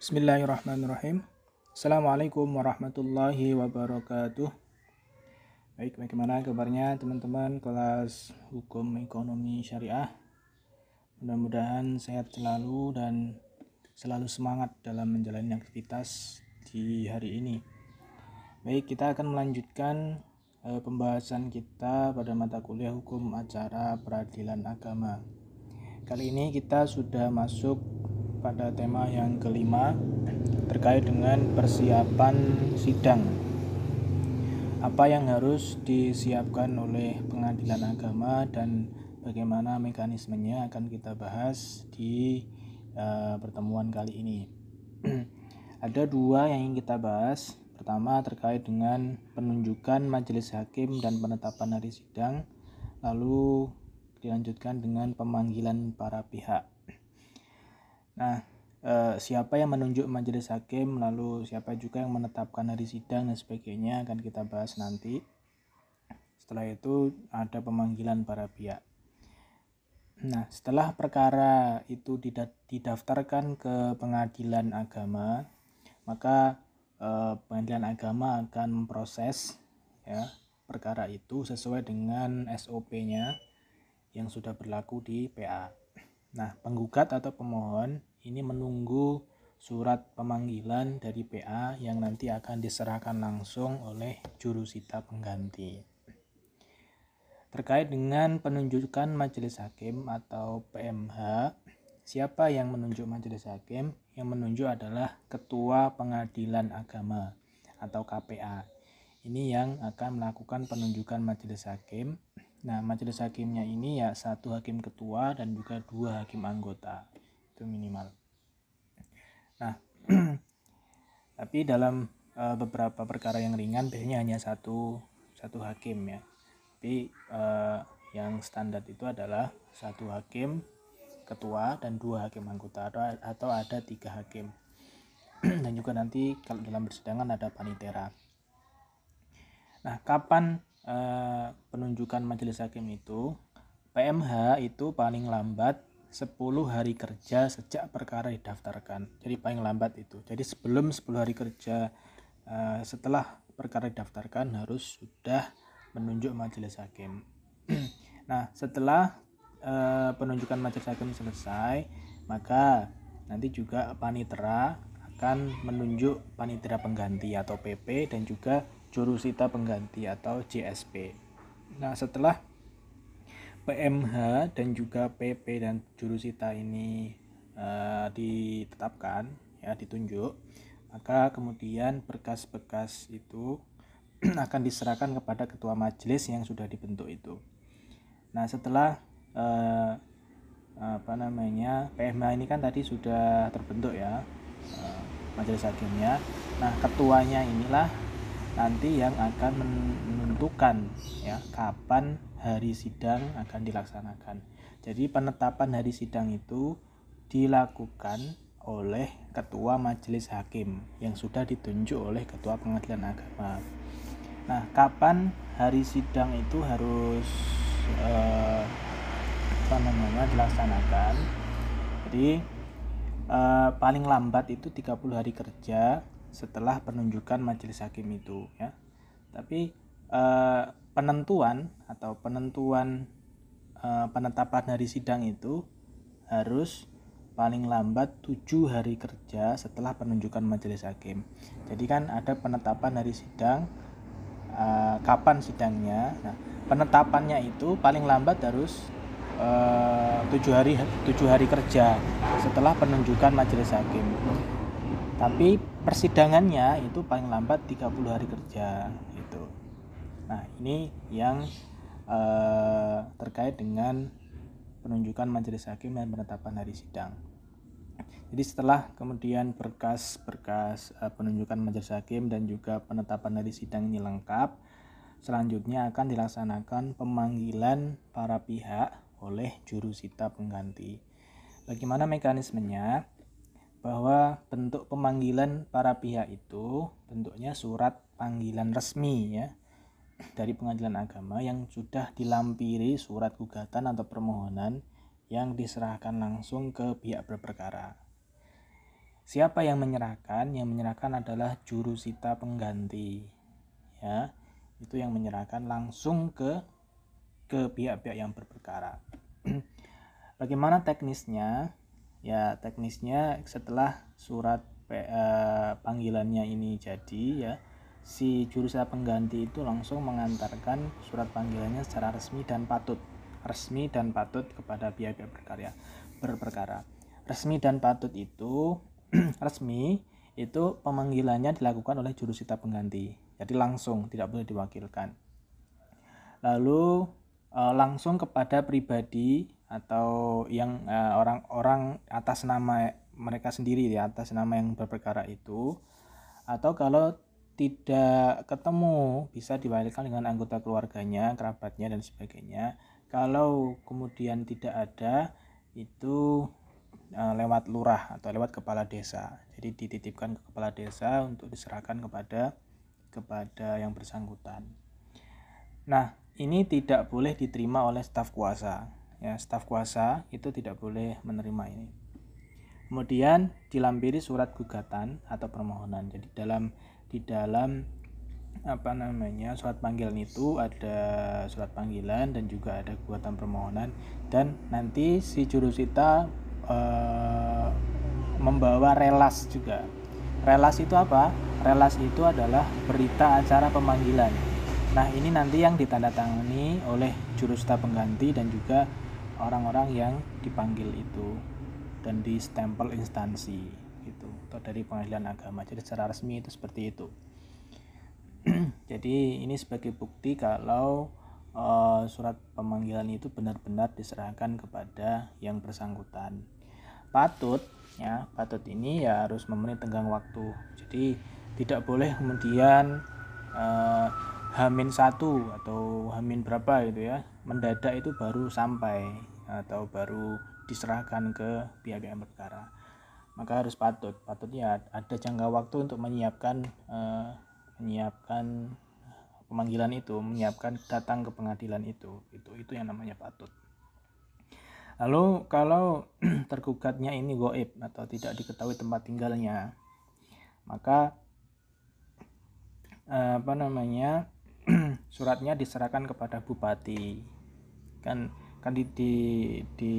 Bismillahirrahmanirrahim. Assalamualaikum warahmatullahi wabarakatuh. Baik, bagaimana kabarnya teman-teman kelas hukum ekonomi syariah? Mudah-mudahan sehat selalu dan selalu semangat dalam menjalani aktivitas di hari ini. Baik, kita akan melanjutkan uh, pembahasan kita pada mata kuliah hukum acara peradilan agama. Kali ini kita sudah masuk pada tema yang kelima terkait dengan persiapan sidang. Apa yang harus disiapkan oleh pengadilan agama dan bagaimana mekanismenya akan kita bahas di uh, pertemuan kali ini. Ada dua yang ingin kita bahas. Pertama terkait dengan penunjukan majelis hakim dan penetapan hari sidang, lalu dilanjutkan dengan pemanggilan para pihak. Nah, eh, siapa yang menunjuk majelis hakim, lalu siapa juga yang menetapkan hari sidang dan sebagainya akan kita bahas nanti. Setelah itu ada pemanggilan para pihak. Nah, setelah perkara itu didaftarkan ke pengadilan agama, maka eh, pengadilan agama akan memproses ya perkara itu sesuai dengan SOP-nya yang sudah berlaku di PA. Nah, penggugat atau pemohon ini menunggu surat pemanggilan dari PA yang nanti akan diserahkan langsung oleh jurusita pengganti. Terkait dengan penunjukan majelis hakim atau PMH, siapa yang menunjuk majelis hakim? Yang menunjuk adalah Ketua Pengadilan Agama atau KPA. Ini yang akan melakukan penunjukan majelis hakim. Nah, majelis hakimnya ini ya satu hakim ketua dan juga dua hakim anggota itu minimal. Nah tapi dalam uh, beberapa perkara yang ringan biasanya hanya satu satu hakim ya. Tapi uh, yang standar itu adalah satu hakim ketua dan dua hakim anggota atau, atau ada tiga hakim. Dan juga nanti kalau dalam persidangan ada panitera. Nah kapan uh, penunjukan majelis hakim itu? PMH itu paling lambat 10 hari kerja sejak perkara didaftarkan. Jadi paling lambat itu. Jadi sebelum 10 hari kerja uh, setelah perkara didaftarkan harus sudah menunjuk majelis hakim. nah, setelah uh, penunjukan majelis hakim selesai, maka nanti juga panitera akan menunjuk panitera pengganti atau PP dan juga jurusita pengganti atau JSP. Nah, setelah PMH dan juga PP dan jurusita ini uh, ditetapkan ya ditunjuk maka kemudian berkas-berkas itu akan diserahkan kepada ketua majelis yang sudah dibentuk itu. Nah setelah uh, apa namanya PMH ini kan tadi sudah terbentuk ya uh, majelis hakimnya. Nah ketuanya inilah nanti yang akan menentukan ya kapan hari sidang akan dilaksanakan. Jadi penetapan hari sidang itu dilakukan oleh ketua majelis hakim yang sudah ditunjuk oleh ketua pengadilan agama. Nah, kapan hari sidang itu harus eh, apa namanya dilaksanakan? Jadi eh, paling lambat itu 30 hari kerja setelah penunjukan majelis hakim itu ya. Tapi eh, penentuan atau penentuan uh, penetapan hari sidang itu harus paling lambat tujuh hari kerja setelah penunjukan majelis hakim. Jadi kan ada penetapan hari sidang uh, kapan sidangnya. Nah, penetapannya itu paling lambat harus uh, tujuh hari tujuh hari kerja setelah penunjukan majelis hakim. Tapi persidangannya itu paling lambat 30 hari kerja Nah, ini yang uh, terkait dengan penunjukan majelis hakim dan penetapan hari sidang. Jadi setelah kemudian berkas-berkas uh, penunjukan majelis hakim dan juga penetapan hari sidang ini lengkap, selanjutnya akan dilaksanakan pemanggilan para pihak oleh jurusita pengganti. Bagaimana mekanismenya? Bahwa bentuk pemanggilan para pihak itu bentuknya surat panggilan resmi ya dari pengadilan agama yang sudah dilampiri surat gugatan atau permohonan yang diserahkan langsung ke pihak berperkara. siapa yang menyerahkan? Yang menyerahkan adalah jurusita pengganti ya. Itu yang menyerahkan langsung ke ke pihak-pihak yang berperkara. Bagaimana teknisnya ya teknisnya setelah surat eh, panggilannya ini jadi ya si jurusita pengganti itu langsung mengantarkan surat panggilannya secara resmi dan patut. Resmi dan patut kepada pihak-pihak berkarya berperkara. Resmi dan patut itu resmi itu pemanggilannya dilakukan oleh jurusita pengganti. Jadi langsung tidak boleh diwakilkan. Lalu eh, langsung kepada pribadi atau yang eh, orang-orang atas nama mereka sendiri di atas nama yang berperkara itu atau kalau tidak ketemu bisa diwakilkan dengan anggota keluarganya, kerabatnya dan sebagainya. Kalau kemudian tidak ada itu e, lewat lurah atau lewat kepala desa. Jadi dititipkan ke kepala desa untuk diserahkan kepada kepada yang bersangkutan. Nah, ini tidak boleh diterima oleh staf kuasa. Ya, staf kuasa itu tidak boleh menerima ini. Kemudian dilampiri surat gugatan atau permohonan. Jadi dalam di dalam apa namanya surat panggilan itu ada surat panggilan dan juga ada gugatan permohonan dan nanti si jurusita e, membawa relas juga relas itu apa relas itu adalah berita acara pemanggilan nah ini nanti yang ditandatangani oleh jurusita pengganti dan juga orang-orang yang dipanggil itu dan di stempel instansi gitu atau dari pengadilan agama. Jadi secara resmi itu seperti itu. Jadi ini sebagai bukti kalau uh, surat pemanggilan itu benar-benar diserahkan kepada yang bersangkutan. Patut ya patut ini ya harus memenuhi tenggang waktu. Jadi tidak boleh kemudian uh, hamin satu atau hamin berapa gitu ya mendadak itu baru sampai atau baru diserahkan ke pihak yang berkara maka harus patut patutnya ada jangka waktu untuk menyiapkan uh, menyiapkan pemanggilan itu menyiapkan datang ke pengadilan itu. Itu itu yang namanya patut. Lalu kalau tergugatnya ini goib atau tidak diketahui tempat tinggalnya maka uh, apa namanya suratnya diserahkan kepada bupati. Kan kan di, di, di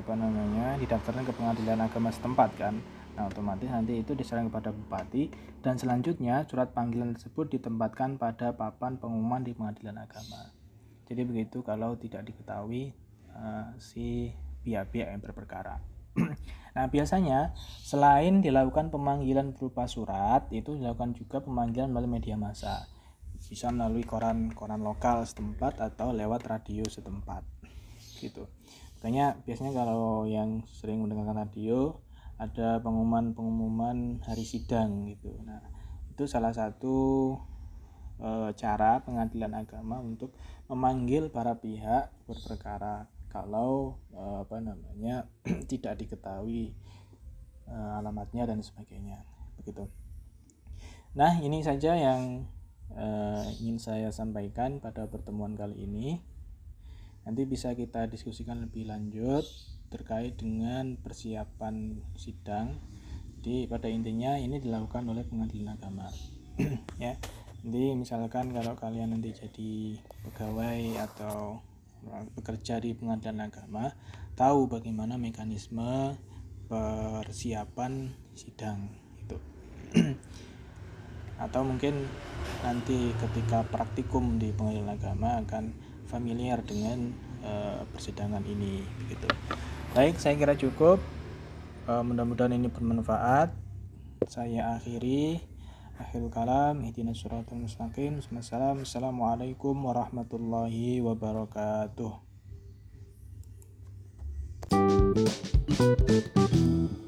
apa namanya didaftarkan ke pengadilan agama setempat kan? Nah otomatis nanti itu diserahkan kepada bupati dan selanjutnya surat panggilan tersebut ditempatkan pada papan pengumuman di pengadilan agama. Jadi begitu kalau tidak diketahui uh, si pihak-pihak yang berperkara. Nah biasanya selain dilakukan pemanggilan berupa surat itu dilakukan juga pemanggilan melalui media massa bisa melalui koran-koran lokal setempat atau lewat radio setempat. Gitu. Makanya biasanya kalau yang sering mendengarkan radio ada pengumuman-pengumuman hari sidang gitu. Nah itu salah satu e, cara pengadilan agama untuk memanggil para pihak berperkara kalau e, apa namanya tidak diketahui e, alamatnya dan sebagainya. Begitu. Nah ini saja yang e, ingin saya sampaikan pada pertemuan kali ini Nanti bisa kita diskusikan lebih lanjut terkait dengan persiapan sidang. Jadi pada intinya ini dilakukan oleh pengadilan agama. ya. Jadi misalkan kalau kalian nanti jadi pegawai atau bekerja di pengadilan agama, tahu bagaimana mekanisme persiapan sidang itu. atau mungkin nanti ketika praktikum di pengadilan agama akan familiar dengan uh, persidangan ini begitu. Baik, saya kira cukup. Uh, mudah-mudahan ini bermanfaat. Saya akhiri akhirul kalam ihdinas siratal mustaqim. Assalamualaikum warahmatullahi wabarakatuh. Thank you.